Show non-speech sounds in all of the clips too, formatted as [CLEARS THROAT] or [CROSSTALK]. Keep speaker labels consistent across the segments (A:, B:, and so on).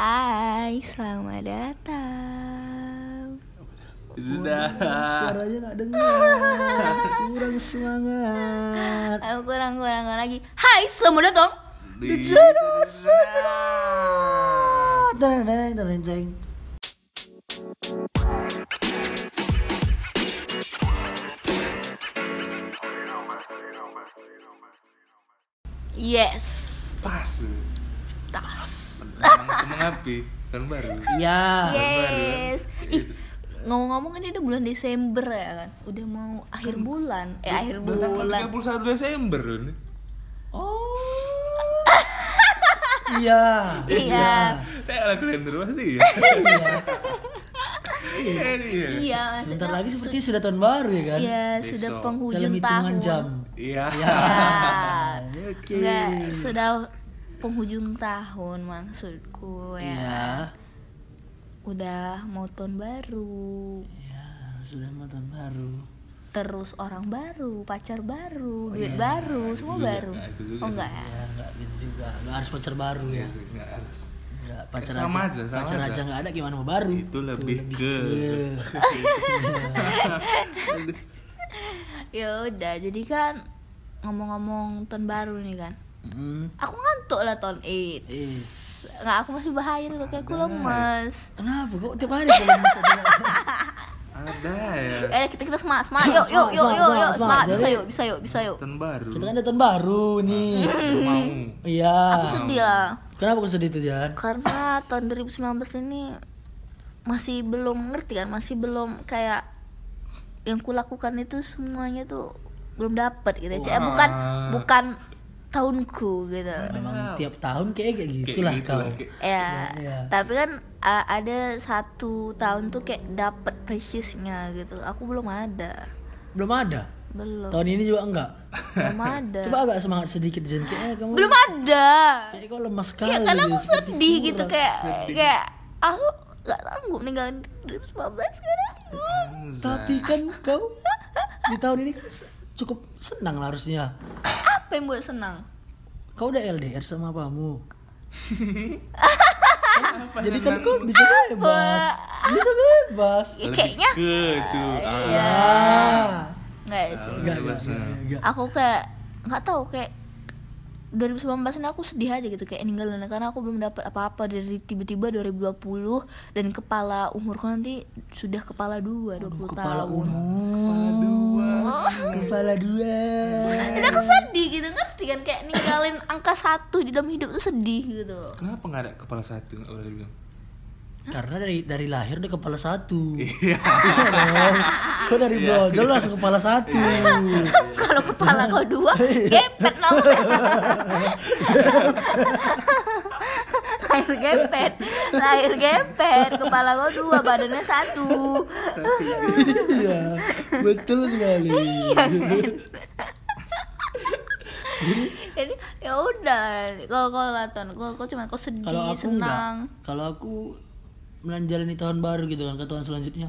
A: Hai, selamat datang.
B: Sudah.
C: Suaranya nggak dengar. Kurang semangat.
A: Aku kurang kurang kurang lagi. Hai, selamat datang.
B: Di.
C: Teneng, teneng, teneng.
A: Yes.
B: tas.
A: Tas.
B: Ngomong api tahun baru.
C: Iya.
A: Yes. Ih, ngomong-ngomong ini udah bulan Desember ya kan. Udah mau akhir bulan. Eh, akhir
B: Bahkan
A: bulan.
B: 31 Desember ini.
C: Oh. Iya.
A: Iya.
B: Saya ala kalender pasti ya. Iya. Iya.
A: Iya,
C: Sebentar
A: maksudnya
C: lagi seperti sudah tahun baru ya kan?
A: Iya,
B: Besok.
A: sudah
C: Dalam
A: penghujung
C: hitungan
A: tahun.
C: jam.
B: Iya.
C: Ya. Oke.
A: Sudah penghujung tahun maksudku ya.
C: Iya.
A: Udah mau tahun baru.
C: Iya, sudah mau tahun baru.
A: Terus orang baru, pacar baru, duit
C: iya.
A: baru, semua
B: juga.
A: baru.
B: Nah, itu juga
A: oh enggak ya?
C: Ya, enggak gitu juga. Enggak harus pacar baru ya.
B: Enggak harus.
C: Enggak, pacar
B: Sama
C: aja.
B: aja, sama
C: pacar
B: aja.
C: aja enggak ada gimana mau baru.
B: Itu lebih ke [LAUGHS]
A: Ya udah, jadi kan ngomong-ngomong tahun baru nih kan.
C: Hmm.
A: Aku ngantuk lah tahun 8.
C: Eh,
A: Nggak, aku masih bahaya nih kayak aku lemes.
C: kenapa kok tiap hari kalau misalnya
B: ada ya. [LAUGHS]
A: Eh kita kita semangat, semangat. Yuk, yuk, yuk, yuk, yuk,
C: semangat.
A: semangat. Bisa yuk, bisa yuk, bisa yuk.
B: Tahun baru.
C: kita kan ada tahun baru nih.
B: Mau.
C: Iya.
A: Aku sedih lah.
C: Kenapa kok sedih tuh Jan?
A: Karena tahun 2019 ini masih belum ngerti kan, masih belum kayak yang kulakukan itu semuanya tuh belum dapat gitu. ya. Eh, bukan bukan tahunku gitu.
C: Memang tiap tahun kayak kayak
B: Kayak
C: gitulah
B: gitu
C: kau.
B: lah, kayak-
A: Ya,
C: iya.
A: tapi kan a- ada satu tahun tuh kayak dapat preciousnya gitu. Aku belum ada,
C: Belum ada.
A: belum,
C: Tahun ini juga enggak.
A: belum [LAUGHS] ada,
C: Coba agak semangat sedikit Jan. Kayaknya kamu
A: belum ada.
C: kayak kau lemas sekali.
A: Ya karena aku
C: gitu,
A: sedih gitu
C: kurang.
A: kayak kayak aku gak sanggup ninggalin 2019 sekarang.
C: Tapi kan kau di tahun ini cukup senang lah harusnya. [LAUGHS]
A: Apa yang buat senang?
C: Kau udah LDR sama papamu. Jadi kan kau bisa bebas. Bisa bebas.
A: Ya, kayaknya
B: ke itu. Ah.
A: Iya.
C: Ah.
A: nggak sih.
C: Enggak,
B: bebas,
C: enggak,
B: nah.
C: enggak.
A: Aku kayak nggak tahu kayak 2019 ini aku sedih aja gitu kayak ninggalin karena aku belum dapat apa-apa dari tiba-tiba 2020 dan kepala umurku nanti sudah kepala dua 20
C: Kepala
A: tahun.
C: Kepala dua.
A: Dan aku sedih gitu ngerti kan kayak ninggalin angka satu di dalam hidup tuh sedih gitu.
B: Kenapa nggak ada kepala satu nggak boleh dibilang?
C: Karena dari dari lahir udah kepala satu.
B: Iya.
C: dong. Kau dari brojol langsung kepala satu.
A: Kalau kepala kau dua, gepet namanya. [LAUGHS] lahir gepet, lahir gepet, kepala kau dua, badannya satu.
C: Iya, betul sekali.
A: Jadi ya udah, kalau kalau laton, kalau kau cuma kau sedih,
C: Kalau aku
A: senang.
C: Kalau aku menjalani tahun baru gitu kan ke tahun selanjutnya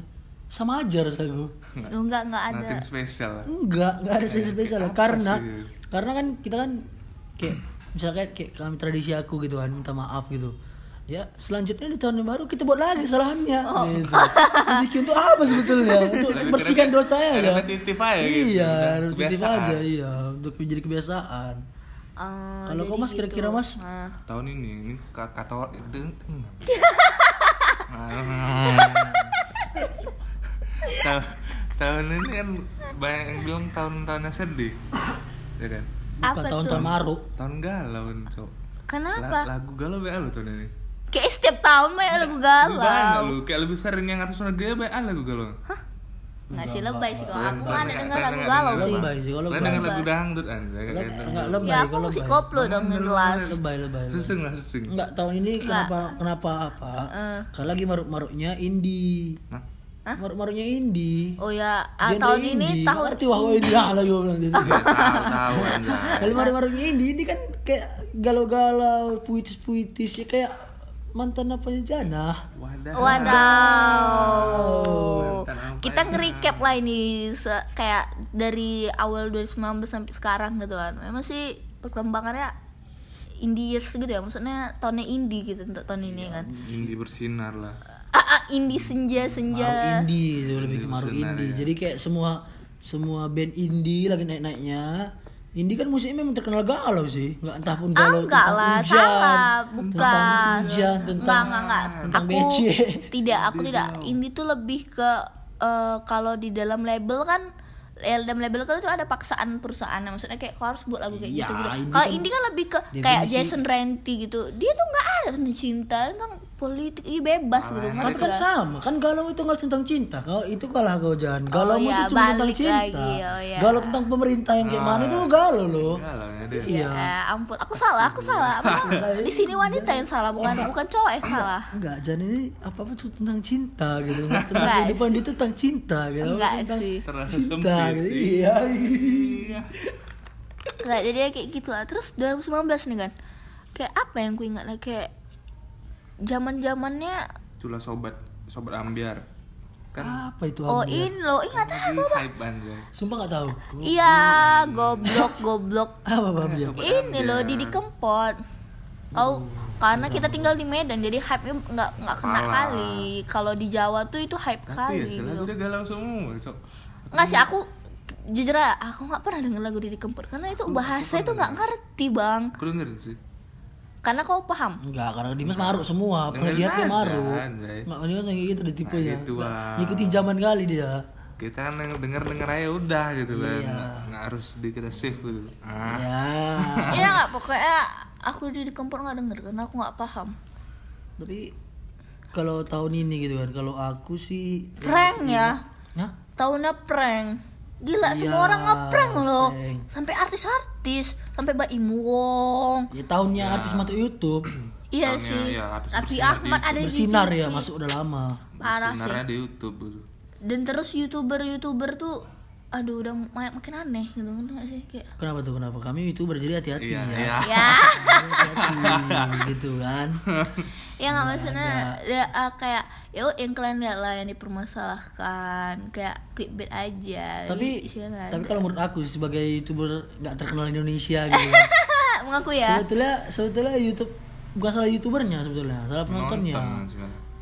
C: sama aja rasaku.
A: Lu enggak enggak ada.
B: Nothing spesial.
C: Enggak, enggak ada spesial spesial karena
B: sih?
C: karena kan kita kan kayak misalkan kayak kami tradisi aku gitu kan minta maaf gitu. Ya selanjutnya di tahun yang baru kita buat lagi kesalahannya.
A: Oh.
C: Gitu. Bikin untuk apa sebetulnya? [LAUGHS] Untuk
B: keren-
C: dosa ya.
B: repetitif aja gitu.
C: Iya, repetitif aja iya untuk menjadi kebiasaan.
A: Oh,
C: Kalau kau mas kira-kira
A: gitu.
C: mas
A: Nah,
B: Tahun ini ini ka- kata [LAUGHS] Ta- tahun ini kan banyak yang bilang tahun-tahunnya sedih ya kan
C: bukan
A: Apa
C: tahun-tahun
A: tuh?
C: maru.
B: tahun galau kan cok
A: kenapa?
B: La- lagu galau banyak lo tahun ini
A: Kayak setiap tahun banyak lagu
B: banyak
A: galau.
B: lo kayak lebih sering yang atas negara banyak lagu galau
A: Nggak sih lebay sih kalau aku mana denger lagu galau sih.
C: Lebay sih kalau
B: denger
C: lebay.
B: lagu dangdut anjay
C: Leb-
B: kayak
C: Enggak
B: gitu.
C: lebay
A: Ya aku
C: kalau
A: musik
C: lebay.
A: koplo dong yang jelas.
C: Lebay lebay. lebay.
B: susung lah susung
C: Enggak tahun ini kenapa kenapa apa?
A: Eh.
C: Kalau lagi maruk-maruknya indie.
B: Nah
A: Hah?
C: Maruk-maruknya indie.
A: Oh ya, ah,
C: Genre
A: tahun ini
C: indie.
A: tahun
C: Ngerti wah wah indie ah lagi gue bilang gitu. [LAUGHS]
B: nggak tahu tahu
C: Kalau maruk-maruknya indie, ini kan kayak galau-galau, puitis-puitis ya kayak mantan apa Jana.
B: wadah
A: Wadaw.
B: Apa
A: Kita nge-recap lah ini se- kayak dari awal 2019 sampai sekarang gitu kan. Memang sih perkembangannya indies gitu ya maksudnya tahunnya indie gitu untuk tahun ini kan
B: Indi bersinar lah
A: ah, ah indie senja senja
C: Maru indie itu lebih ke
B: Indie
C: maru indie
B: ya.
C: jadi kayak semua semua band indie lagi naik naiknya indie kan musiknya memang terkenal galau sih nggak entah pun
A: Ah,
C: galau
A: enggak
C: tentang
A: lah,
C: hujan
A: salah,
C: tentang
A: bukan.
C: hujan tentang
A: Enggak, enggak, enggak.
C: tentang
A: Aku
C: BC.
A: tidak, aku tidak. Ini tuh lebih ke eh, kalau di dalam label kan dalam label kan itu ada paksaan perusahaan. Maksudnya kayak kau harus buat lagu kayak
C: Ya,
A: gitu gitu kalau
C: kan
A: indie kan lebih ke kayak Jason Ranti gitu. Dia tuh nggak ada tentang cinta tentang politik Ih, bebas gitu
B: Malah
C: tapi kan sama kan galau itu nggak tentang cinta kau itu kalah kau jangan galau
A: Oh,
C: itu
A: iya,
C: cuma tentang cinta
A: lagi, oh, iya.
C: galau tentang pemerintah yang kayak mana itu galau loh
B: galau ya
C: Iya.
A: Ya ampun, aku salah, aku salah. Emang di sini wanita yang salah, bukan bukan cowok yang salah.
C: Enggak, Jan ini apa-apa tuh tentang cinta gitu. [LAUGHS] Tentang kehidupan dia tuh tentang cinta gitu.
A: Enggak
C: tentang
A: sih.
C: Cinta gitu. Iya.
B: iya
A: Nggak, jadi ya kayak gitu lah. Terus 2019 nih kan, kayak apa yang ku ingat lah kayak zaman zamannya
B: itulah sobat sobat ambiar. Kan
C: Apa itu?
A: oh
C: Ambiar?
A: in lo ingat aku
B: hype anjay.
C: Sumpah nggak tahu.
A: iya goblok goblok. [LAUGHS]
C: Apa Ambiar?
A: Ini loh Didi Kempot. Kau karena kita tinggal di Medan jadi hype nya nggak nggak kena
B: Salah.
A: kali. Kalau di Jawa tuh itu hype
B: tapi ya
A: kali
B: lagu
A: gitu.
B: dia galau semua so
A: nggak sih aku jujur aja, aku nggak pernah denger lagu Didi Kempot karena itu bahasa itu nggak ngerti bang.
B: Aku dengerin sih
A: karena kau paham
C: Enggak, karena Dimas maruk semua.
B: Dengerin
C: Pengajian dia
B: aja,
C: maruk. Enggak, Dimas kayak gitu di tipenya.
B: Nah, gitu, Bang.
C: Ngikutin zaman kali dia.
B: kita kan yang denger denger aja udah gitu kan
C: Iya.
B: nggak, nggak harus di kita save gitu ah
C: Ya. [LAUGHS]
A: Iya nggak pokoknya aku Didi Kempot nggak denger karena aku nggak paham
C: Tapi kalau tahun ini gitu kan, kalau aku sih
A: prank ya
C: Hah?
A: tahunnya prank gila
C: Iya,
A: semua orang ngeprank loh
C: prank.
A: sampai artis-artis sampai Mbak Imuwong
C: Ya tahunnya artis masuk YouTube. [CLEARS THROAT]
A: iya
B: Tahunnya,
A: sih
B: ya, artis
A: tapi Ahmad
B: di
A: ada di
C: Bersinar
A: TV.
C: ya, masuk udah lama.
A: parah sih
B: Sebenarnya di YouTube
A: dan terus youtuber youtuber tuh aduh udah ma- makin aneh gitu nggak sih kayak
C: Kenapa tuh? Kenapa? Kami YouTuber jadi hati-hati
B: iya
C: ya.
B: iya
A: ya
C: Hati-hati gitu kan.
A: ya nggak maksudnya ya, ah, kayak ya yang kalian lihat lah yang dipermasalahkan kayak clickbait aja
C: tapi
A: isinya nggak
C: tapi
A: ada.
C: kalau menurut aku sebagai YouTuber nggak terkenal di Indonesia gitu. kan. [LAUGHS]
A: mengaku ya
C: Sebetulnya sebetulnya YouTube bukan salah YouTubernya sebetulnya, salah penontonnya.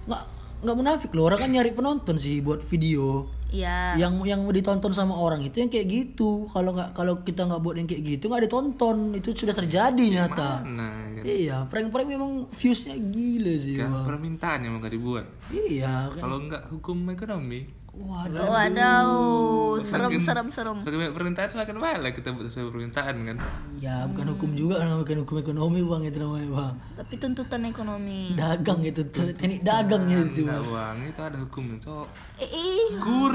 C: Nggak nggak munafik loh, orang kan nyari penonton sih buat video.
A: iya.
C: Yang yang ditonton sama orang itu yang kayak gitu. Kalau nggak kalau kita nggak buat yang kayak gitu nggak ditonton. Itu sudah terjadi nyata.
B: mana kan,
C: iya prank-prank memang viewsnya gila sih
B: kan
C: Bang.
B: permintaan yang mau nggak dibuat.
C: Iya kan.
B: Kalau nggak hukum ekonomi
C: waduh.
A: Waduh, serem serem serem.
B: banyak permintaan semakin banyak kita buat sesuai permintaan kan?
C: Ya bukan hukum juga kan bukan hukum ekonomi bang itu namanya bang.
A: Tapi tuntutan ekonomi.
C: dagang itu teknik dagang itu
B: nggak
C: bang.
B: Itu ada hukumnya so
A: Eh, ih,
B: kur.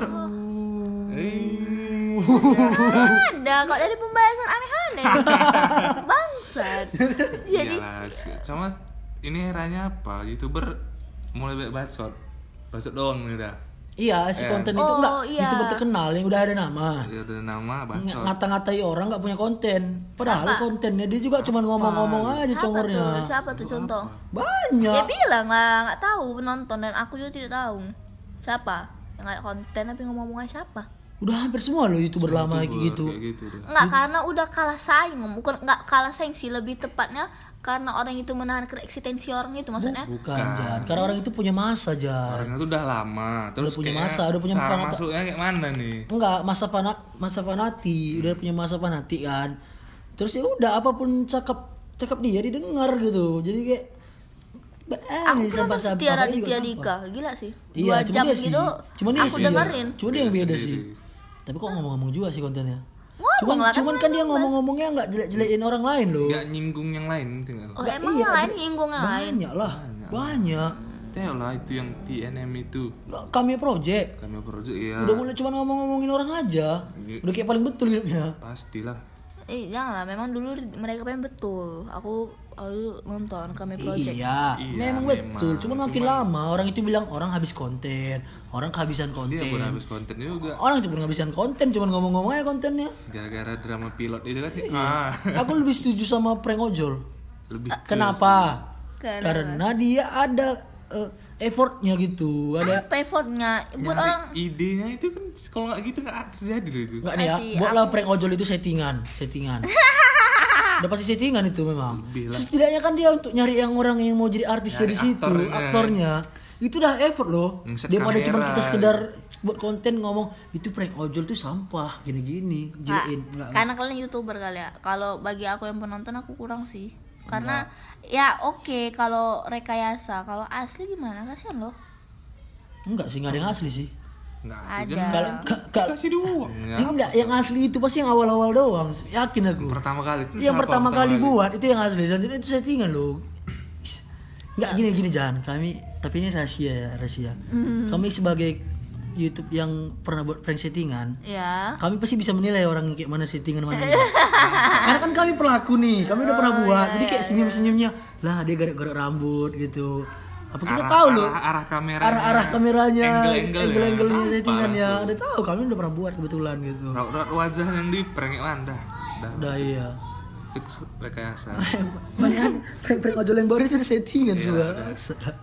A: Ada kok dari pembahasan aneh-aneh. [LAUGHS] Bangsat. Jadi
B: sama ini eranya apa? Youtuber mulai banyak bacot. Bacot doang nih udah
C: iya si
B: Eh.
C: konten itu
A: Oh,
C: nggak
A: iya.
C: youtuber terkenal yang udah ada nama
B: dia ada nama bacot
C: ngata-ngatai orang nggak punya konten padahal
A: Siapa?
C: kontennya dia juga cuma ngomong-ngomong aja
A: siapa
C: congornya
A: tuh? Siapa tuh contoh?
C: banyak
A: Dia bilang lah, nggak tahu penonton dan aku juga tidak tahu. Siapa? Yang ada konten tapi ngomong-ngomongnya siapa?
C: udah hampir semua loh youtuber lama kayak gitu
B: kayak gitu deh
A: Enggak, karena udah kalah saing. Bukan enggak kalah saing sih, lebih tepatnya karena orang itu menahan eksistensi orang itu maksudnya.
C: bukan Jan. Karena orang itu punya masa Jan.
B: Orangnya tuh udah lama. Terus
C: punya
B: kayaknya
C: masa, udah punya
B: cara
C: peran-
B: masuknya kayak mana nih?
C: Enggak masa fana masa fanati. Udah punya masa fanati kan. Terus ya udah apa pun cakap cakap dia didengar gitu. Jadi kayak
A: Aku
C: ini
A: pernah
C: sampah-sampah,
A: setia Raditya Dika, gila sih.
C: Iya,
A: Dua jam
C: dia sih.
A: gitu,
C: Cuma dia
A: aku
C: sih,
A: dengerin.
C: Cuma dia yang
B: Beda
C: beda sih. Tapi kok ngomong-ngomong juga sih kontennya.
A: Ngomong
C: Cuman,
A: lah, kan
C: cuman kan dia
A: ngomong,
C: ngomong-ngomongnya nggak jelek-jelekin orang lain loh.
B: nggak nyinggung yang lain tinggal
A: Oh,
C: Nggak,
A: emang
C: iya,
A: yang lain nyinggung yang lain?
C: Banyak lah, banyak.
B: Tahu lah itu yang TNM itu
C: Kami project.
B: kami project ya
C: Udah mulai cuma ngomong-ngomongin orang aja.
B: Iya.
C: Udah kayak paling betul hidupnya.
B: pastilah
A: Eh, jangan lah, memang dulu mereka pengen betul. Aku aku nonton kami project.
C: Iya,
B: Iya,
C: memang,
B: memang.
C: betul. Cuman makin lama orang itu bilang orang habis konten, orang kehabisan
B: dia
C: konten.
B: pun habis konten juga
C: Orang itu pun kehabisan konten, cuman ngomong-ngomong aja kontennya.
B: gara-gara drama pilot itu kan
C: Iya.
B: ah
C: Aku lebih setuju sama prank ojol.
B: lebih ke-
C: Kenapa?
A: Kenapa?
C: Karena dia ada eh, effortnya gitu, ada
A: Apa effortnya? Buat orang
B: idenya itu kan kalau nggak gitu nggak terjadi loh itu.
C: Enggak nih ya, buatlah prank ojol itu settingan, settingan. [LAUGHS] udah pasti settingan itu memang.
B: Bilang.
C: setidaknya kan dia untuk nyari yang orang yang mau jadi artis
B: Nyari
C: dari situ
B: aktornya.
C: aktornya. Itu udah effort loh.
B: Ngeset
C: daripada cuma kita sekedar buat konten ngomong itu prank ojol tuh sampah gini-gini
A: Nggak,
C: Nggak,
A: karena kalian youtuber kali ya. Kalau bagi aku yang penonton aku kurang sih karena ya oke kalau rekayasa kalau asli gimana? Kasihan loh.
C: Enggak sih nggak ada yang asli sih.
B: Enggak
A: Ada.
B: sih kan
C: kalau
B: kasih uang.
C: enggak yang asli itu pasti yang awal-awal doang yakin aku.
B: Pertama kali itu
C: yang pertama kali
B: kali?
C: buat itu yang asli. Selanjutnya itu settingan loh. Nggak gini gini jangan kami tapi ini rahasia ya rahasia.
A: Hmm.
C: kami sebagai YouTube yang pernah buat prank settingan
A: ya
C: kami pasti bisa menilai orang kayak mana settingan mana enggak. [LAUGHS] karena kan kami pelaku nih kami udah pernah
A: Oh,
C: buat
A: iya,
C: jadi kayak senyum senyumnya lah dia garuk-garuk rambut gitu apa kita
B: Arah-
C: tahu loh
B: arah- arah kameranya.
C: arah-arah kameranya
B: Angle-angle-nya.
C: angle-angle-nya
B: Apa
C: settingannya
B: langsung.
C: udah tahu kami udah pernah buat kebetulan gitu
B: Raut-raut wajah yang di prank mana dah. Dah.
C: udah iya
B: Fix rekayasa. [LAUGHS]
C: banyak prank-prank ojol yang baru itu udah settingan
B: Iya,
C: semua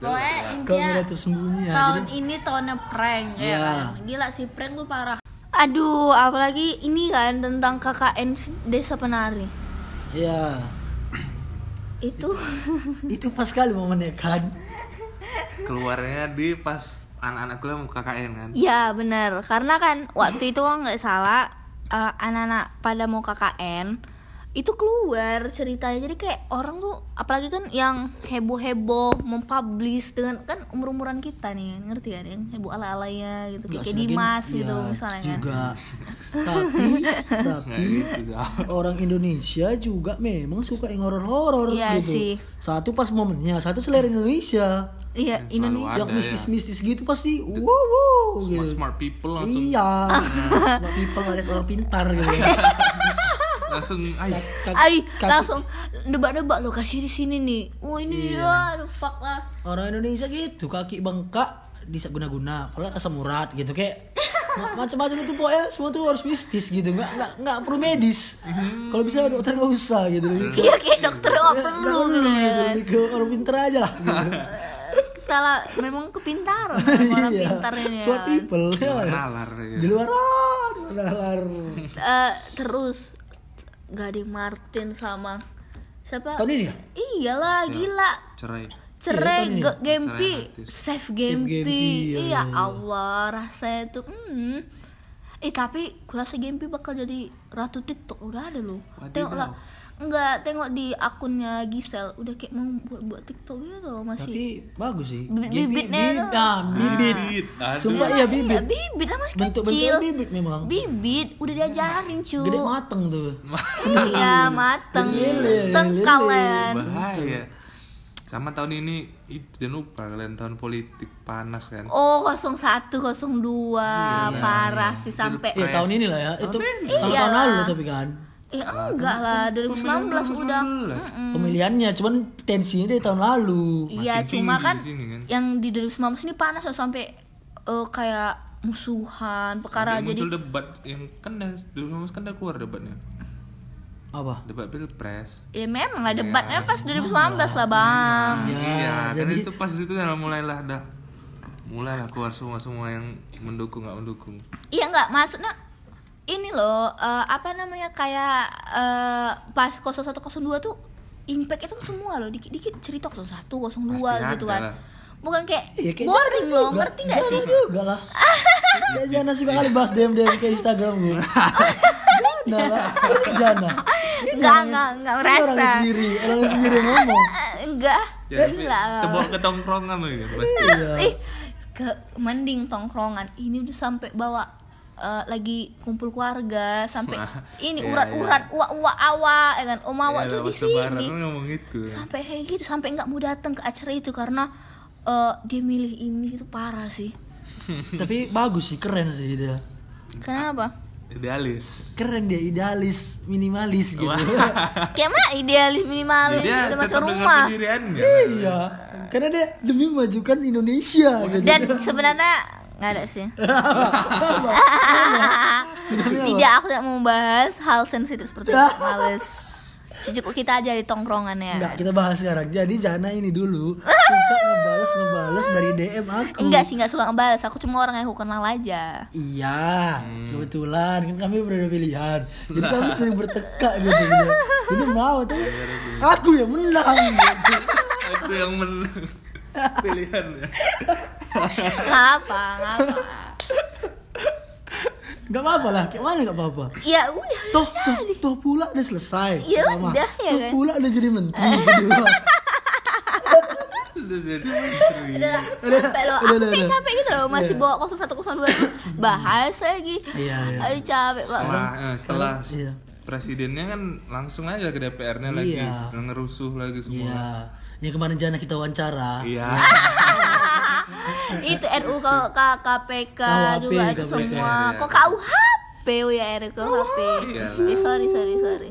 A: pokoknya
C: kamera
A: intinya
C: tersembunyi ya
A: tahun
C: jadi
A: ini tahunnya prank ya
C: Iya.
A: kan? Gila sih prank tuh parah. Aduh apalagi ini kan tentang KKN desa penari.
C: Ya
A: itu.
C: Itu pas kali momennya kan?
B: Keluarnya di pas anak-anak kuliah mau KKN kan.
A: ya benar. Karena kan waktu itu kan nggak salah eh, anak-anak pada mau KKN itu keluar ceritanya jadi kayak orang tuh apalagi kan yang heboh-heboh mempublish dengan kan umur-umuran kita nih kan ngerti kan yang heboh ala-alanya gitu kayak,
C: Nggak
A: kayak Dimas
C: ya,
A: gitu misalnya kan
C: juga [LAUGHS] tapi tapi
B: gitu, Zal.
C: orang Indonesia juga memang suka yang horor-horor
A: Iya
C: gitu
A: sih.
C: satu pas momennya satu selera Indonesia
A: iya
B: Yang
A: Indonesia
B: Ada,
C: yang
B: ya.
C: mistis-mistis gitu pasti wow wow
B: Smart
C: gitu.
B: smart people langsung
C: iya [LAUGHS] smart people alias orang pintar gitu [LAUGHS]
B: langsung ay
C: kaki-
A: langsung debak-debak lo kasih di sini nih. Oh ini
C: Iya.
A: ya, aduh fuck lah.
C: orang Indonesia gitu kaki bengkak bisa guna-guna kalau asam urat gitu kayak ma- macam-macam itu pokoknya semua tuh harus mistis gitu nggak nggak nggak perlu medis kalau bisa dokter nggak usah gitu
A: Iya kayak dokter nggak perlu gitu
C: ke orang pintar aja lah gitu.
A: Kita lah memang kepintaran [LAUGHS] orang
C: Iya.
A: pintar ini ya.
C: People ya.
B: nalar ya.
C: di luar ah, di luar nalar.
A: Eh, terus Gading Martin sama siapa?
C: tahun ini ya
A: Iyalah gila.
B: cerai
A: Cerai
C: Iya,
A: Gempi. Save
C: Gempi,
A: Gempi.
C: iya,
A: Iya
C: iya.
A: Allah, rasanya tuh hmm. Eh tapi kurasa Gempi bakal jadi ratu TikTok udah ada loh.
B: Wadidaw.
A: Enggak, tengok di akunnya Gisel udah kayak mau buat buat TikTok gitu loh masih.
C: tapi bagus sih.
A: Bibit-
C: Gempi-
A: bibitnya
C: bib-
A: tuh.
C: ah, bibit.
B: Bibit, aduh.
C: sumpah iya bibit
A: Iya, bibit. lah masih
C: bentuk-bentuk
A: kecil.
C: bibit memang.
A: Bibit udah diajarin cu.
C: gede mateng tuh.
A: Iya, mateng.
C: Lele,
A: Sengkal
C: lele.
A: kan.
B: bahaya. Sama tahun ini itu jangan lupa kalian tahun politik panas kan?
A: Oh 01 02 parah sih sampai
C: ya tahun ini lah ya. Itu sama tahun lalu tapi kan
A: Eh enggak lah 2019 udah. Mm-mm.
C: pemilihannya cuman tensinya dari tahun lalu.
A: Iya cuma kan
B: di sini kan.
A: yang di 2019 ini panas loh sampai eh, kayak musuhan perkara
B: Sampai
A: jadi
B: muncul debat yang kan dah dulu kan udah keluar debatnya.
C: Apa?
B: Debat pilpres.
A: Ya memang lah debatnya pas 2019 lah bang.
C: Ya,
B: iya kan
C: jadi-
B: itu pas itu kan mulailah dah. Mulailah keluar semua semua yang mendukung nggak mendukung.
A: Iya enggak maksudnya ini loh eh, apa namanya kayak eh, pas 0102 tuh impact itu semua loh dikit-dikit cerita 01 02
B: Pasti
A: gitu kan. Bukan kayak
C: Iya, kayak
A: boring loh,
C: juga.
A: ngerti gak sih?
C: Juga lah ya, [LAUGHS] jangan suka kali bahas DM DM ke Instagram gue [LAUGHS] Jangan lah Jangan
A: Enggak, enggak, enggak
C: Ini orangnya
A: merasa.
C: sendiri Orangnya sendiri ngomong [LAUGHS]
A: Enggak.
B: jadi
A: Enggak.
B: terbawa ke tongkrongan loh ya pasti
C: Iya
A: Ih, ke mending tongkrongan. Ini udah sampai bawa eh, lagi kumpul keluarga sampai ini
B: Iya,
A: urat-urat uak-uak awak ya kan? Om awak
B: Ya,
A: tuh di sini.
B: ngomong gitu.
A: Sampai kayak gitu sampai nggak mau datang ke acara itu karena eh, dia milih ini itu parah sih. [LAUGHS]
C: Tapi bagus sih keren sih dia.
A: Kenapa?
B: Idealis.
C: Keren dia idealis Minimalis gitu. [LAUGHS]
A: Kayak mana idealis minimalis
B: dia
A: udah masuk rumah.
C: Iya Karena dia demi memajukan Indonesia gitu.
A: Dan sebenarnya nggak ada sih [LAUGHS] tidak aku tidak mau membahas hal sensitif seperti itu [LAUGHS] males Cukup kita aja di tongkrongan ya.
C: Enggak, kita bahas sekarang. Jadi Jana ini dulu [LAUGHS] suka ngebales ngebales dari DM aku.
A: Enggak sih, enggak suka ngebales. Aku cuma orang yang aku kenal aja.
C: Iya, kebetulan kan kami berbeda pilihan. Jadi kami sering bertekak gitu. gitu. Ini mau tuh aku yang menang. Gitu.
B: Aku yang menang. Pilihannya.
A: Ngapa? Ngapa?
C: Gak apa-apa lah, kayak mana gak apa-apa.
A: Ya udah,
C: Toh,
A: udah
C: toh,
A: jadi.
C: toh pula udah selesai.
A: Ya
C: pertama.
A: udah, ya
C: toh
A: kan?
C: pula udah jadi menteri kedua. [LAUGHS]
B: Udah jadi menteri.
A: Udah capek loh.
C: udah,
A: Aku
C: udah,
A: kayak
C: udah.
A: capek gitu loh masih bawa 0102 tuh bahas lagi.
C: Iya, iya.
A: Aduh capek banget.
B: Setelah, eh, setelah
C: Iya.
B: presidennya kan langsung aja ke DPR-nya lagi
C: Iya.
B: ngerusuh lagi semua.
C: Iya. Yang kemarin Jana kita wawancara.
B: Iya. [LAUGHS]
A: itu RU KPK juga itu semua. Kok KUHP ya RU KUHP.
B: Iya.
A: Eh sorry sorry sorry.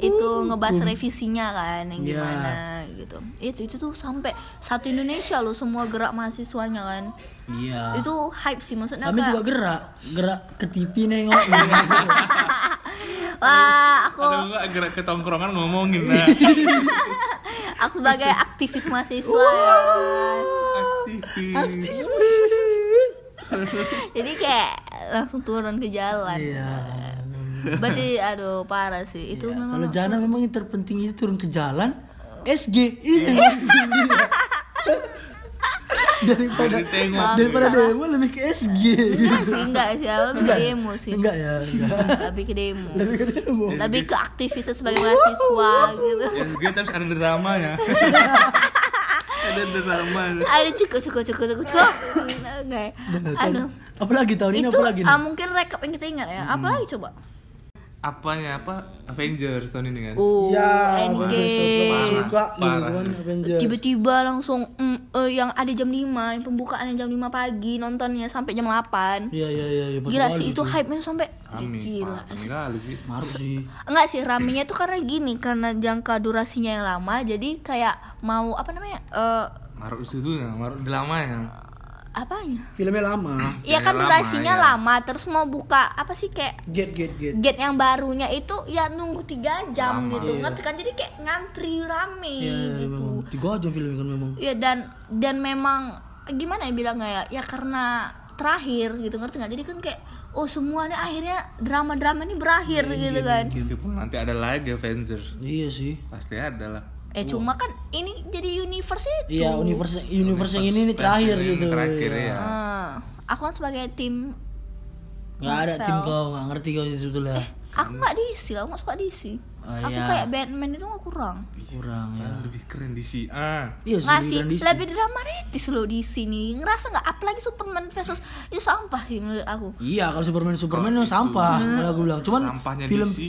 A: Itu ngebahas revisinya kan yang
C: Iya.
A: gimana gitu. Itu itu tuh sampai satu Indonesia loh semua gerak mahasiswanya kan.
C: Iya.
A: Itu hype sih maksudnya
C: Kami
A: kayak
C: juga gerak, gerak ke TV nengok. [LAUGHS]
A: wah aku
B: Atau enggak gerak ke tongkrongan ngomongin nah. [LAUGHS]
A: aku sebagai aktivis mahasiswa ya kan.
B: Aktivis. [LAUGHS]
A: Jadi kayak langsung turun ke jalan.
C: Iya.
A: Berarti aduh parah sih. Itu
C: Iya,
A: memang
C: Kalau Jana memang yang terpenting itu turun ke jalan, SG
A: Iya.
C: Daripada
B: Ditengok.
C: daripada demo lebih ke SG.
A: enggak sih, enggak sih. Lebih ke demo sih.
C: Enggak ya, enggak.
A: Lebih ke demo.
C: Lebih ke demo.
A: Lebih ke aktivis sebagai mahasiswa gitu.
B: Ya juga terus ada dramanya. ada drama.
A: Ada cukup cukup cukup cukup cukup. Oke. Aduh.
C: Apalagi tahun ini
A: Itu
C: apalagi nih?
A: ah, mungkin rekap yang kita ingat ya. Apalagi coba?
B: Apanya apa? Avengers tahun ini kan.
A: Oh,
C: ya,
A: Endgame.
C: Avengers suka, gitu kan Avengers.
A: Tiba-tiba langsung mm, eh, yang ada jam 5, yang pembukaannya jam 5 pagi, nontonnya sampai jam 8.
C: Iya iya iya, iya pas
A: Gila sih itu hype-nya sampai
B: Rame.
A: gila.
B: Rame kali sih.
C: Maruk sih.
A: Enggak sih ramenya tuh karena gini, karena jangka durasinya yang lama jadi kayak mau apa namanya? Eh
B: Maruk situ ya, maruk lamanya.
A: Apanya?
C: Filmnya lama.
A: Iya kan
B: lama,
A: durasinya
B: ya.
A: lama terus mau buka apa sih kayak
C: Get get get.
A: gate yang barunya itu ya nunggu tiga jam
B: Lama.
A: gitu
C: Iya.
A: ngerti kan jadi kayak ngantri rame
C: Iya, iya,
A: gitu
C: memang. Tiga jam filmnya kan memang.
A: ya dan dan memang gimana ya bilangnya ya ya karena terakhir gitu ngerti nggak jadi kan kayak oh semuanya akhirnya drama drama ini berakhir
C: Iya,
A: gitu kan
B: Meskipun nanti ada lagi Avengers.
C: Iya sih.
B: Pasti ada lah.
A: Eh cuma kan ini jadi universe itu
C: Iya, universe universe yang ini nih
B: Universe
C: terakhir gitu.
B: terakhir, ya.
A: Eh, aku kan sebagai tim
C: Nggak ada tim kau, nggak ngerti kau itu sebetulnya.
A: aku nggak DC lah aku nggak suka DC
C: Oh,
A: aku
C: iya.
A: kayak Batman itu nggak kurang
C: Kurang ya.
B: Kan lebih keren di si A.
C: Iya sih,
A: nggak sih
C: DC.
A: lebih dramatis loh di sini ngerasa nggak apalagi Superman versus itu sampah sih menurut aku
C: Iya, kalau Superman Superman
B: Kalau
C: memang sampah, kalau aku bilang. Cuman
B: Sampahnya
C: film
B: DC,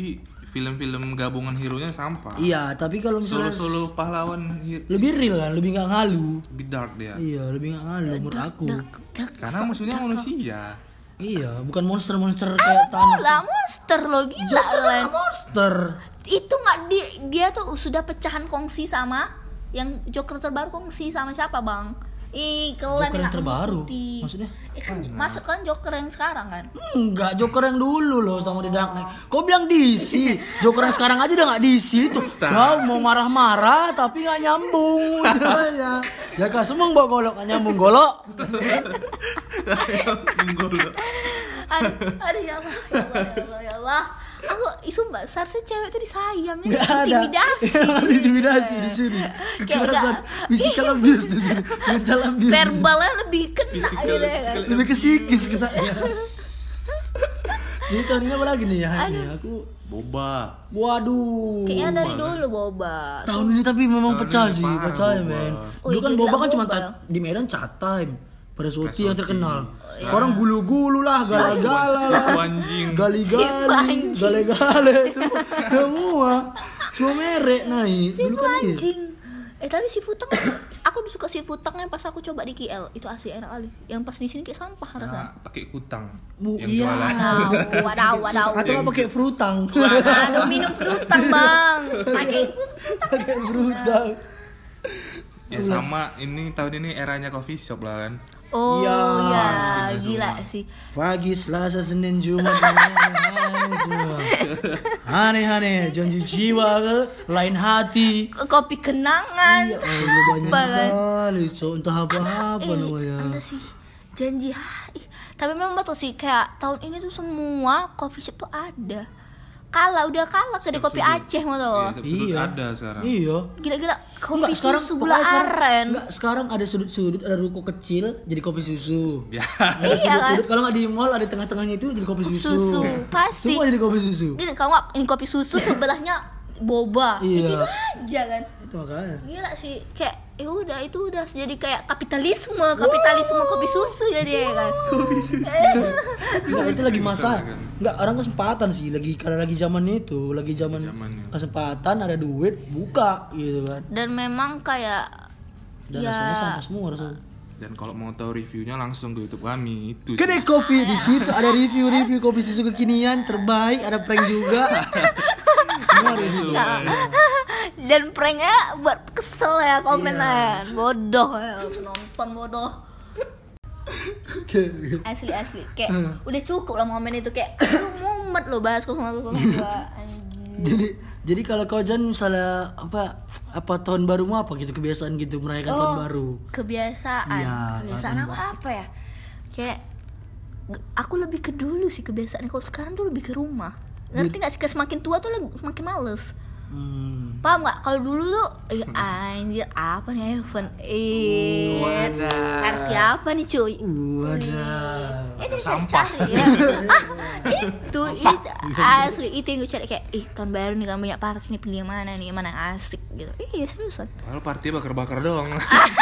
B: film-film gabungan hero-nya sampah.
C: Iya, tapi kalau misalnya
B: Solo-solo pahlawan hi-
C: lebih real kan, lebih nggak ngalu.
B: lebih dark dia.
C: Iya, lebih nggak ngalu menurut aku.
B: Karena musuhnya manusia.
C: Iya, bukan monster-monster kayak Thanos.
A: lah monster lo gila kalian
C: Monster.
A: itu nggak di dia tuh sudah pecahan kongsi sama yang Joker terbaru kongsi sama siapa bang Ih,
C: Joker yang terbaru?
A: ngikuti.
C: Maksudnya?
A: Eh, kan masuk kan Joker yang sekarang kan?
C: Enggak, Joker yang dulu loh sama The Dark Knight. Kau bilang DC, Joker yang sekarang aja udah nggak DC tuh. Kau mau marah-marah tapi nggak nyambung. [LAUGHS] Ya, Jaga semua bawa golok nggak nyambung golok. [LAUGHS]
A: Aduh, aduh ya Allah, ya Allah, ya Allah, ya Allah. Aku sumpah, seharusnya cewek itu disayang ya,
C: Nggak ada.
A: intimidasi. [LAUGHS]
C: Ada intimidasi di sini. Kekerasan, physical abuse di sini. Mental abuse.
A: Verbalnya lebih kena
B: Physical-
A: gitu ya kan?
C: Lebih ke psikis kena. [LAUGHS] Jadi tahun ini apa lagi nih ya? Ini aku
B: Boba.
C: Waduh.
A: Kayaknya dari dulu boba.
C: Tahun ini tapi memang
B: Tahun
C: pecah sih, percaya men.
A: Oh,
C: Dulu
A: iya,
C: kan Boba kan cuma di Medan cat time. Pada Soti yang terkenal. Sekarang gulu-gulu lah, gala-gala lah. Gali-gali, gale-gale semua, semua. Merek naik. Dulu
A: Sifu
C: kan iya.
A: anjing. Eh tapi si futang, [COUGHS] aku suka si futang yang pas aku coba di KL itu asli enak kali. Yang pas di sini kayak sampah rasanya.
B: Nah, pakai kutang.
C: Bu,
B: yang
C: iya.
B: jualan.
A: Wadaw, [LAUGHS] wadaw, wadaw.
C: Atau nggak pakai frutang.
A: Aduh minum frutang bang. [LAUGHS] Pakai
C: pakai frutang.
B: Ya sama ini tahun ini eranya coffee shop lah kan.
A: Oh
C: Iya.
A: ya, gila sih.
C: Pagi, Selasa, Senin, Jumat aneh-aneh Janji jiwa Lain hati
A: Kopi kenangan.
C: Ya Allah banyak
A: Banget.
C: kali Cok Entah apa-apa
A: eh,
C: namanya
A: entah sih janji ah, tapi memang betul sih kayak tahun ini tuh semua coffee shop tuh ada kalah udah kalah kedai kopi Aceh mau tau
B: Iya,
C: Iya
B: ada sekarang.
C: Iya
A: gila-gila kopi
C: Enggak, sekarang
A: susu gula
C: sekarang,
A: aren
C: enggak, sekarang ada sudut-sudut ada ruko kecil jadi kopi susu. [LAUGHS]
B: Ya.
C: Ada
A: Iya kan?
C: kalau nggak di mall ada tengah-tengahnya itu jadi kopi susu.
A: Susu, pasti.
C: Semua jadi kopi susu.
A: Kalau nggak ini kopi susu sebelahnya boba
C: Iya.
A: Ya gitu aja kan
C: Itu makanya.
A: gila sih kayak ya udah itu udah jadi kayak kapitalisme kapitalisme kopi susu jadi ya kan
C: Enggak, [LAUGHS] itu lagi masa.
B: kan.
C: Enggak, orang kesempatan sih lagi karena lagi zaman itu, lagi zaman
B: Zamannya.
C: kesempatan ada duit buka gitu kan.
A: dan memang kayak
C: Dan
A: ya
C: rasanya sama semua rasanya.
B: Dan kalau mau tahu reviewnya langsung ke YouTube kami itu. sih.
C: Kedai kopi di situ ada review-review kopi susu kekinian terbaik, ada prank juga. [LAUGHS] Semua di situ.
A: Ya. dan pranknya buat kesel ya komen
C: Iya.
A: ya bodoh ya penonton bodoh. Asli asli. Kayak udah cukup lah momen itu kayak aduh mumet lo bahas 0102 [LAUGHS] anjir
C: jadi jadi kalau kau Jan misalnya apa apa tahun barumu apa gitu? Kebiasaan gitu merayakan tahun baru.
A: kebiasaan.
C: Iya,
A: kebiasaan apa apa ya? Kayak aku lebih ke dulu sih kebiasaan kalau sekarang tuh lebih ke rumah. Ngerti nggak sih? Semakin tua tuh semakin males
C: hmm.
A: paham nggak? Kalau dulu tuh eh, anjir apa nih eh
B: Wadah.
A: arti apa nih cuy?
C: Wadah.
A: Itu cari ya. [LAUGHS] Ah, itu itu asli itu yang gue cari kayak ih tahun baru nih kan banyak party nih pilih yang mana nih mana yang asik gitu. Iya seriusan.
B: Padahal party bakar-bakar doang.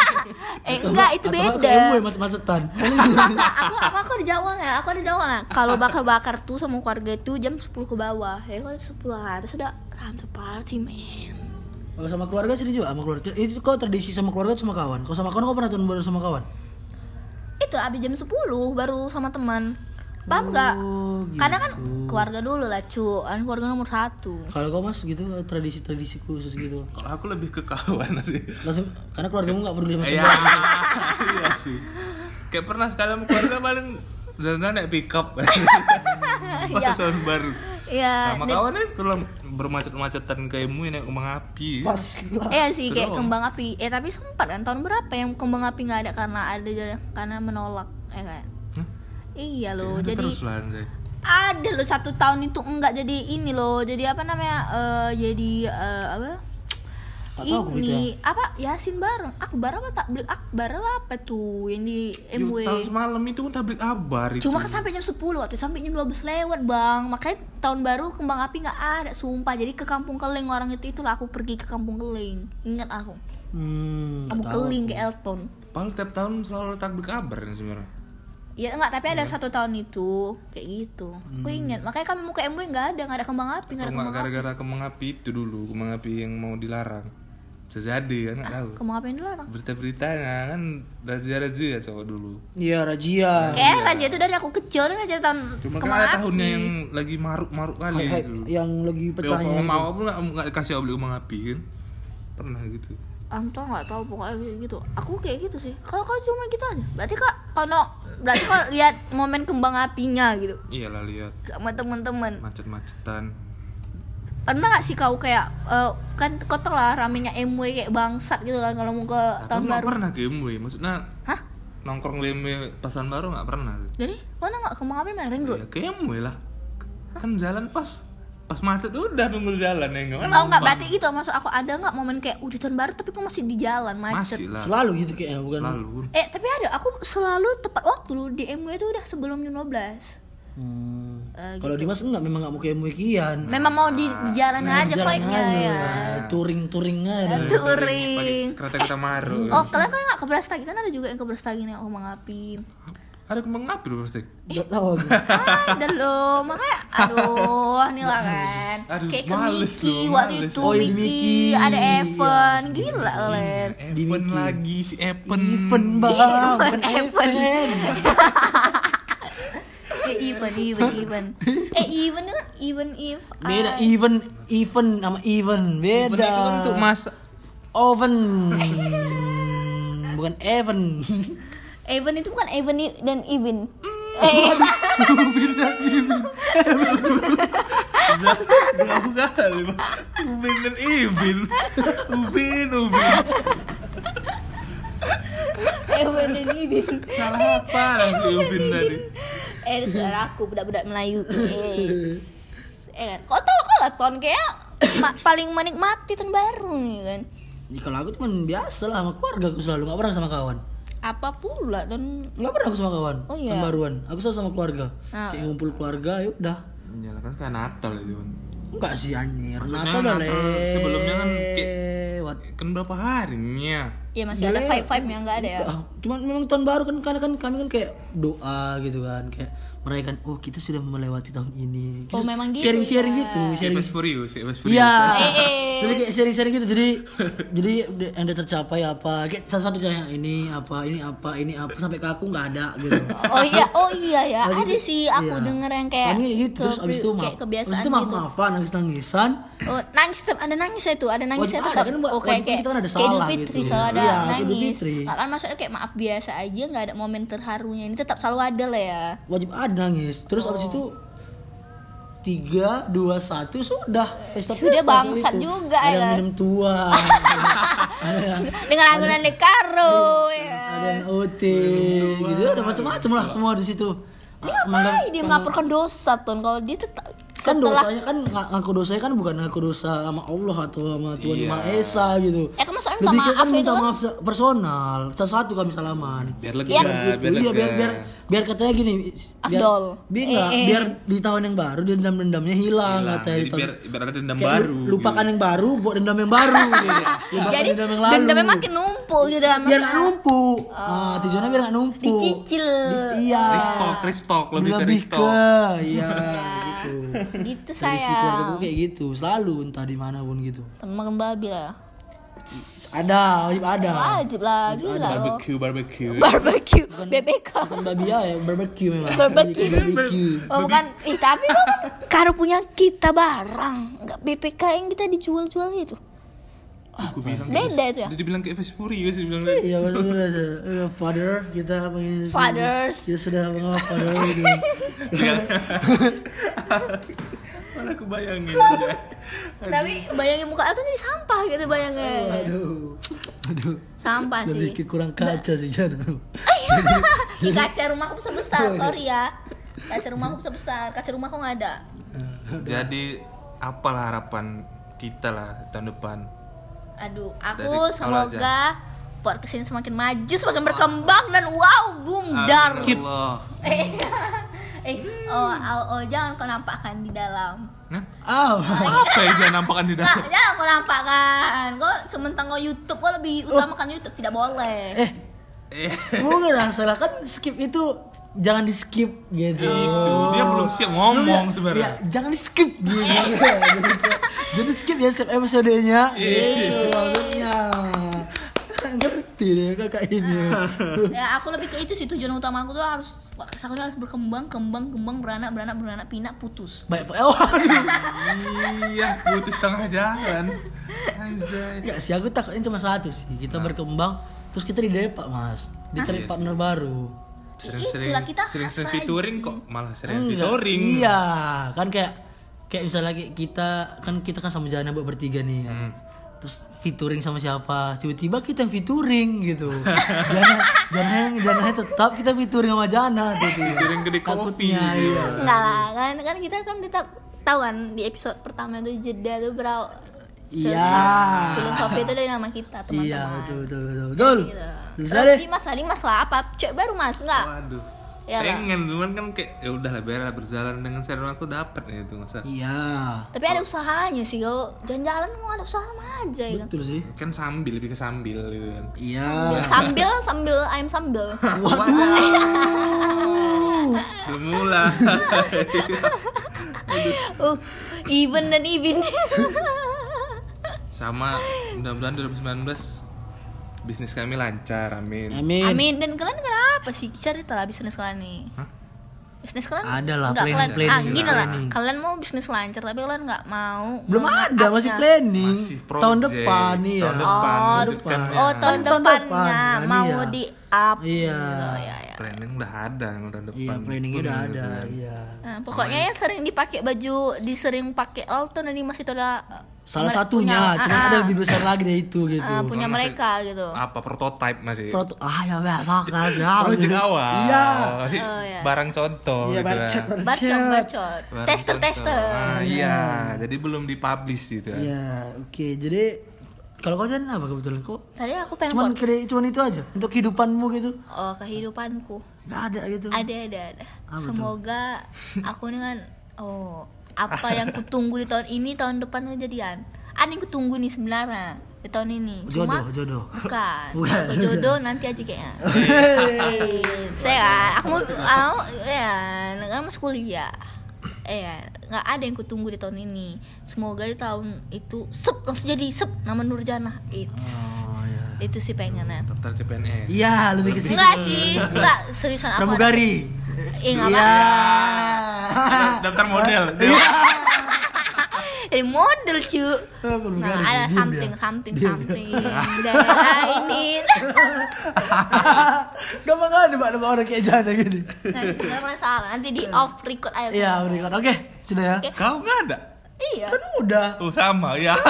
B: [LAUGHS]
A: eh enggak itu beda.
C: macet-macetan. [LAUGHS]
A: Aku aku ada Jawa ya aku ada Jawa lah kalau bakar bakar tuh sama keluarga itu jam 10 ke bawah. Ya kalau 10 atas sudah time to party man
C: kalau sama keluarga sih juga sama keluarga itu kau tradisi sama keluarga atau sama kawan kalau sama kawan kau pernah tahun baru sama kawan
A: itu abis jam 10 baru sama teman paham nggak
C: Oh,
A: karena kan
C: gitu.
A: keluarga dulu lah cu kan keluarga nomor satu
C: kalau kau mas gitu tradisi-tradisi khusus gitu
B: Kalau aku lebih ke kawan [LAUGHS] sih.
C: langsung karena keluargamu nggak peduli sama
B: Iya.
C: keluarga [LAUGHS]
B: Iya sih. Kayak pernah sekali sama keluarga paling jalan-jalan naik pick up. [LAUGHS] Pas
A: Iya.
B: tahun baru.
A: Iya,
B: Sama
A: dan-
B: kawan itu lah bermacet-macetan kayak mu naik kembang api.
C: pas lah
A: Iya sih kayak kembang api. Eh tapi sempat kan tahun berapa yang kembang api nggak ada karena ada karena menolak, ya kan?
B: Hah?
A: Iya loh.
B: Ada
A: jadi
B: terus lah
A: ada loh satu tahun itu enggak jadi ini loh. Jadi apa namanya? eh jadi eh, apa?
C: Tahu aku gitu
A: ini apa? Yasin bareng. Akbar apa tak? Beli Akbar apa tuh? Yang di MW
B: tahun semalam itu kan tablik abar itu.
A: Cuma kan sampai jam 10 waktu sampai jam 12 lewat bang. Makanya tahun baru kembang api nggak ada sumpah. Jadi ke kampung keling orang itu itulah aku pergi ke kampung keling. Ingat aku.
C: Hmm,
A: Kampung keling ke Elton.
B: Padahal tiap tahun selalu tablik abar kan sebenarnya.
A: Ya enggak tapi ada satu tahun itu Kayak gitu. Aku ingat. Makanya kami mau ke MW nggak ada nggak ada kembang api nggak
B: Kalau
A: ada kembang api.
B: gara-gara kembang api itu dulu, kembang api yang mau dilarang. Bisa jadi kan nggak tahu.
A: Kembang api yang dilarang
B: Berita-beritanya kan raja-raja ya cowok dulu.
C: iya Rajia
A: Kayak raja itu dari aku kecil Raja tahun
B: Cuma kan ada tahunnya yang lagi maruk-maruk kali
C: Hai, hai,
B: itu.
C: yang lagi pecahnya
B: mau apa nggak nggak dikasih beli kembang api kan? Pernah gitu.
A: Anto nggak tahu pokoknya kayak gitu. Aku kayak gitu sih. Kalau kau cuma gitu aja. Berarti kak kalau berarti kau lihat momen kembang apinya gitu
B: Iyalah lihat
A: sama teman-teman.
B: macet-macetan.
A: Pernah gak sih kau kayak eh, kan kau tau lah ramenya MW kayak bangsat gitu kan kalau mau ke tahun baru.
B: pernah ke MW, maksudnya
A: Hah?
B: nongkrong di MW pasan baru nggak pernah.
A: Jadi kau nggak kembang api mana ring road?
B: Ya ke MW lah. Kan jalan pas pas macet udah nunggu jalan ya nggak
A: Oh enggak berarti gitu maksud aku ada nggak momen kayak udah tahun baru tapi kau masih di jalan macet.
B: Masih lah.
C: selalu gitu kayaknya bukan
B: Selalu.
A: Eh tapi ada aku selalu tepat waktu loh di MW itu udah sebelum jam 12
C: Hmm.
A: Eh,
C: Kalau Dimas enggak memang enggak mau kayak Muikian.
A: Memang mau di di jalan aja vibe-nya ya.
C: Touring-touring aja.
A: Touring.
B: Kereta kita maru.
A: Oh, kalian kan nggak ke Brastagi kan ada juga yang ke Brastagi nih oh api.
B: Ada kembang api loh pasti.
C: Enggak tahu aku.
A: Ada loh, makanya aduh nih lah kan.
B: Aduh,
A: Kayak ke Miki
B: loh,
A: waktu
B: males.
A: itu
C: Oh, iya,
A: Miki,
C: Miki.
A: ada
C: Iya,
A: Evan, gila kalian.
B: Evan lagi si Evan.
C: Even bang, bukan
A: Even. [LAUGHS]
C: Even.
A: Ya even, even, even. [LAUGHS] Eh even itu kan even if.
C: Beda
A: I-
C: even even sama even beda.
B: itu kan untuk masak.
C: Oven. [LAUGHS] bukan Evan.
A: Even itu bukan even dan even. [LAUGHS] Eh,
B: Jauh kali Bang. Ubin dan Ibin Ubin Ubin
A: even dan even.
B: Salah apa lagi Ubin tadi
A: Eh, saudaraku budak-budak Melayu. [LAUGHS] Eh, eh kan. Kau tahu kalau ton kayak [COUGHS] ma- paling menikmati tahun baru nih kan.
C: Ya, kalau aku cuman biasa lah sama keluarga aku selalu nggak pernah sama kawan.
A: Apa pula ton
C: Nggak pernah aku sama kawan.
A: Oh, iya.
C: Tahun baruan. Aku selalu sama keluarga.
A: Ah.
C: Kayak ngumpul keluarga ya udah.
B: Menjalankan kan kayak Natal itu.
C: Enggak sih anjir. Natal udah
B: Natal sebelumnya kan kayak-. Kan berapa harinya
A: Ya masih ada
C: Boleh.
A: vibe-vibe yang enggak ada ya.
C: Cuman memang tahun baru kan karena kan kami kan kayak doa gitu kan kayak merayakan oh kita sudah melewati tahun ini.
A: Oh,
C: Kita
A: memang gitu
C: Sharing-sharing
A: ya.
C: gitu, sharing.
B: Fast Furious kayak Fast Furious
C: Iya.
A: Eh, eh.
C: Jadi kayak sharing-sharing gitu. Jadi [LAUGHS] jadi yang udah tercapai apa? Kayak satu-satu yang ini apa, ini apa, ini apa sampai ke aku nggak ada gitu.
A: Oh iya, oh iya ya.
C: Nah,
A: Ada sih aku
C: Iya.
A: denger yang kayak
C: kami gitu terus abis itu maaf.
A: kayak kebiasaan
C: abis itu maaf
A: gitu.
C: maafan, nangis nangisan.
A: Oh, nangis tetap ada nangis itu, ada
C: Wajib
A: tetap.
C: ada, kan,
A: oh, kayak
C: Wajib
A: kayak
C: kita kan ada salah
A: Fitri
C: gitu.
A: selalu ada
C: Iya,
A: nangis. Kan maksudnya kayak maaf biasa aja, nggak ada momen terharunya. Ini tetap selalu ada lah ya.
C: Wajib ada nangis. Terus abis
A: Oh.
C: itu tiga dua satu sudah. Pesta
A: Sudah bangsat juga,
C: ada
A: ya.
C: minum tua. [LAUGHS]
A: Dengan agunan dekaro ya.
C: ada yang OT gitu. Ada macam-macam lah semua di situ.
A: Ngapain? Dia melaporkan dosa ton. Kalau dia tetap
C: kan
A: setelah
C: dosanya kan ng- ngaku dosanya kan bukan ngaku dosa sama Allah atau sama Tuhan
B: Iya.
C: Yang Maha Esa gitu
A: Eh, kan minta
C: lebih ke
A: maaf
C: kan minta
A: itu kan?
C: maaf personal satu-satu kami salaman
B: Biar lega
A: Iya.
B: biar
C: Gitu. iya
B: lega
C: biar biar biar katanya gini biar
A: Afdol.
C: biar,
A: Eh, eh.
C: biar di tahun yang baru dendam-dendamnya hilang
B: Hilang.
C: katanya di
B: Jadi
C: tahun
B: biar, biar ada dendam
C: kayak
B: baru
C: lu- lupakan
B: gitu.
C: yang baru buat dendam yang baru gitu. [LAUGHS] lupakan
A: jadi
C: dendam yang lalu
A: dendamnya makin numpuk gitu dalam
C: biar nggak numpuk ah tujuannya biar nggak numpuk
A: Dicicil.
C: Di- iya
B: Restock, restock, lebih ke
C: lebih
B: restock.
C: ke iya [LAUGHS] gitu
A: gitu
C: Tradisi keluarga gue
A: saya.
C: kayak gitu selalu entah di mana pun gitu
A: Teman babi lah.
C: ada wajib ada
A: Wajib lah, gila loh.
B: Barbecue, barbecue.
A: Barbecue, BBK.
C: bukan babi ya barbecue memang
A: Barbecue.
C: barbecue
A: Oh bukan, ih tapi kan karo punya kita barang, nggak BPK yang kita dijual-jual itu.
B: Aku bilang
A: Beda itu ya?
B: Dia dibilang kayak Fast Furious, dia bilang
C: Iya betul betul. Eh, Father kita pengen
A: Fathers.
C: Kita sudah mengenal father gitu. [LAUGHS]
B: Malah aku bayangin aja. [LAUGHS]
A: Tapi bayangin muka aku jadi sampah gitu bayangin.
C: Aduh. Aduh.
A: Sampah
C: Lebih
A: sih.
C: ke kurang kaca sih Jan. [LAUGHS]
A: Ih, kaca rumahku besar besar, sorry ya. Kaca rumahku besar besar, kaca rumahku nggak ada.
B: Jadi apalah harapan kita lah tahun depan.
A: Aduh,
B: Dari
A: aku
B: awal
A: semoga podcast ini semakin maju, semakin berkembang dan wow, bumdar.
B: Allah.
A: Eh, [LAUGHS] eh, oh, oh, oh, jangan kau nampakkan di dalam.
B: Nah,
C: Aw.
B: apa yang jangan nampakkan di
A: Nggak,
B: dalam?
A: jangan kau nampakkan. Kau sementara kau YouTube, kau lebih utamakan YouTube, tidak boleh.
C: Eh,
B: Eh,
C: bukan lah salah kan skip itu jangan di skip gitu.
B: itu dia belum siap ngomong
C: Ya,
B: sebenarnya.
C: jangan di skip gitu. jadi, [LAUGHS] jadi skip ya setiap episodenya.
B: Iya.
C: Gitu maksudnya. Ngerti deh kakak ini. [LAUGHS]
A: Ya, aku lebih ke itu sih tujuan utama aku tuh harus aku harus berkembang, kembang, kembang, beranak, beranak, beranak, pinak, putus.
C: Baik, oh.
B: Iya, putus tengah jalan. Anjay.
C: Enggak sih, aku takutnya cuma satu sih. Kita berkembang, terus kita didepak mas. Dicari
B: Iya
C: partner baru.
B: Sering-sering
A: Itulah, kita
B: sering-sering featuring kok malah sering
C: Enggak.
B: featuring.
C: Iya, kan kayak kayak misalnya kita kan kita kan sama jalan buat bertiga nih. kan.
B: Hmm.
C: Terus featuring sama siapa? Tiba-tiba kita yang featuring gitu. [LAUGHS] Jana Jana Jana tetap kita featuring sama Jana gitu.
B: Featuring gede kopi.
C: Iya.
A: Enggak lah, kan, kan kita kan tetap tahu kan di episode pertama tuh jeda tuh berau
C: Iya.
A: filosofi itu dari nama kita teman-teman.
C: Iya, betul betul betul. Betul.
A: Gitu.
C: Bisa
A: Terus
C: deh.
A: Dimas lah, Dimas lah apa? Cek baru mas, enggak?
B: Waduh.
A: Ya lah.
B: Pengen cuman kan kayak ya udahlah biar berjalan dengan serena aku dapat ya itu masa.
C: Iya.
A: Tapi ada usahanya sih kalau jalan-jalan mau ada usaha sama aja ya kan.
C: Betul sih.
B: Kan sambil lebih ke sambil gitu kan.
C: Iya.
A: Sambil sambil ayam sambil.
B: Belum [LAUGHS] mulai. [LAUGHS]
A: Uh, even dan even. [LAUGHS]
B: Sama mudah-mudahan 2019 bisnis kami lancar, amin.
C: Amin.
A: Amin dan kalian kenapa sih cerita lah bisnis kalian nih?
B: Hah?
A: bisnis kalian
C: Ada lah,
A: nggak
C: planning-
A: kalian,
C: planning,
A: ah, gini lah kalian mau bisnis lancar tapi kalian nggak mau
C: Belum ada, masih planning.
B: Masih
C: tahun depan iya.
B: Tahun depan,
A: oh,
B: ya.
A: oh tahun
C: tahun
A: depannya
C: depan, kan,
A: mau
C: iya.
A: di up
C: Iya.
A: gitu, ya, ya.
B: planning udah ada yang tahun depan
C: Iya, planningnya udah
B: Gitu
C: ada.
B: kan.
C: Iya.
A: Nah, pokoknya yang sering dipakai baju disering pakai Alton ini masih itu ada
C: Salah satunya,
A: punya-
C: cuma
A: ah,
C: ada
A: ah,
C: lebih besar lagi dari itu gitu.
A: ah, punya
B: Masih-
A: mereka gitu
B: apa prototype masih
C: Foto, ah ya mbak, makan [LAUGHS] ya.
B: project awal
C: Iya.
B: masih
A: Oh, iya.
B: barang contoh
C: Iya,
B: gitu Barang
A: tester
B: contoh.
A: tester
B: Ah, iya jadi belum dipublish gitu kan.
C: Iya, oke. Jadi kalau kalian apa kebetulan kok?
A: tadi aku pengen
C: Cuman kira cuman itu aja untuk kehidupanmu gitu.
A: oh kehidupanku
C: Nggak ada gitu.
A: ada ada ada
C: tuh?
A: semoga [LAUGHS] aku dengan oh apa yang kutunggu di tahun ini tahun depan kejadian ada yang kutunggu nih sebenarnya di tahun ini cuma
C: Jodoh, jodoh.
A: bukan
C: Bukan,
A: Kalau jodoh [LAUGHS] nanti aja kayaknya saya aku mau mau ya kan masuk kuliah eh nggak ada yang kutunggu di tahun ini. Semoga di tahun itu sep langsung jadi sep nama Nurjana. It's
C: Oh, iya.
A: itu sih pengennya.
B: Daftar CPNS
C: Iya, lebih ke
A: enggak sih enggak seriusan apa?
C: Pramugari.
A: Eh, nggak
C: Iya.
B: daftar model
A: jadi [LAUGHS] model cu
C: pramugari.
A: nah ada
C: Diam
A: something
C: dia.
A: something
C: Diam
A: something [LAUGHS] daerah ini
C: Gampang kan mbak nama orang kayak jana gini.
A: nah, nggak masalah nanti di off record ayo
C: Iya, berikan. Oke, sudah ya.
A: Oke.
B: kau nggak ada
A: iya
C: Kan udah.
B: oh sama ya [LAUGHS]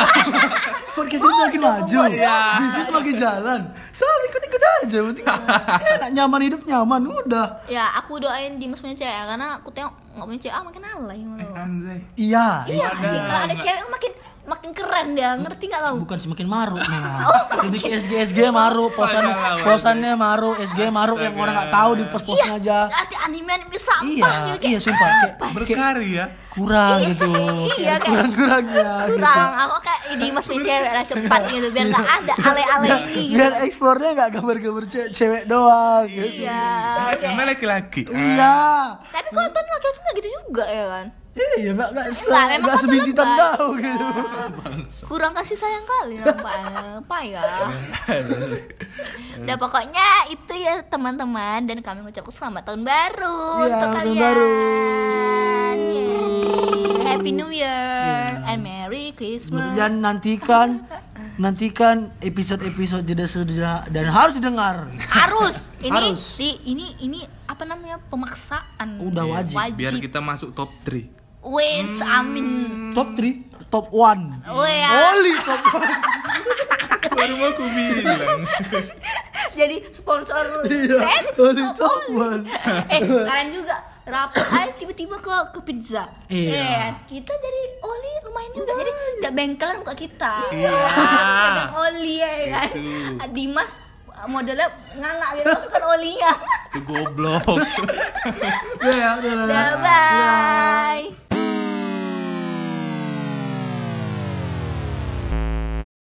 C: Podcast ini semakin maju.
B: Iya.
C: Bisnis semakin jalan. Soal ikut-ikut aja. Penting [LAUGHS] enak, nyaman hidup nyaman. Udah.
A: ya aku doain Dimas punya cewek karena aku tengok nggak punya cewek ah makin alay
B: eh, anjay
C: Iya.
A: iya sih kalau ada cewek makin makin keren dia ngerti nggak kamu
C: Bukan semakin maruk memang. [LAUGHS]
A: Oh.
C: Jadi SG SG maruk, posan posannya maruk, SG maruk yang orang nggak tahu di pos-posnya aja.
A: Berarti anime anime sampah
C: Iya,
A: gitu kayak
C: iya sumpah kayak, kayak
B: berkarya
C: kurang gitu.
A: Iya,
C: Kayak kurang-kurangnya gitu.
A: kurang aku kayak Dimas punya cewek lah cepat gitu biar nggak ada alay-alay ini gitu
C: Biar eksplornya nggak gambar-gambar cewek, cewek doang gitu.
A: iya
B: karena laki-laki
C: Iya.
A: tapi kalau tuh laki-laki nggak gitu juga ya kan
C: Iya, nggak nggak se- nggak sebintitan kau gitu.
A: kurang kasih sayang kali nampaknya apa ya? Udah pokoknya itu ya teman-teman. Dan kami mengucapkan selamat tahun baru
C: Iya,
A: untuk
C: tahun
A: kalian.
C: baru.
A: Happy New Year and Merry Christmas.
C: Dan nantikan nantikan episode-episode jeda sejenak dan harus didengar.
A: harus. Ini
C: Harus.
A: di ini ini apa namanya? Pemaksaan.
C: Udah wajib.
B: biar kita masuk top 3
A: Wes, amin.
C: Top 3, top 1.
A: Oh ya.
C: Oli top 1. [LAUGHS]
B: baru mau aku bilang [LAUGHS]
A: Jadi sponsor
C: Iya,
A: eh,
C: Oli
A: oh,
C: top
A: Oli.
C: 1. [LAUGHS]
A: Eh, kalian juga rapat aja tiba-tiba ke ke pizza.
C: Iya.
A: Eh, kita jadi oli lumayan juga. Jadi tidak bengkelan muka kita.
B: Iya.
A: Pegang oli ya kan.
B: Itu.
A: Dimas modelnya nganga gitu masukkan oli ya.
B: itu goblok [LAUGHS]
C: Ya, ya, udah, udah,
A: Dah
C: udah.
A: bye.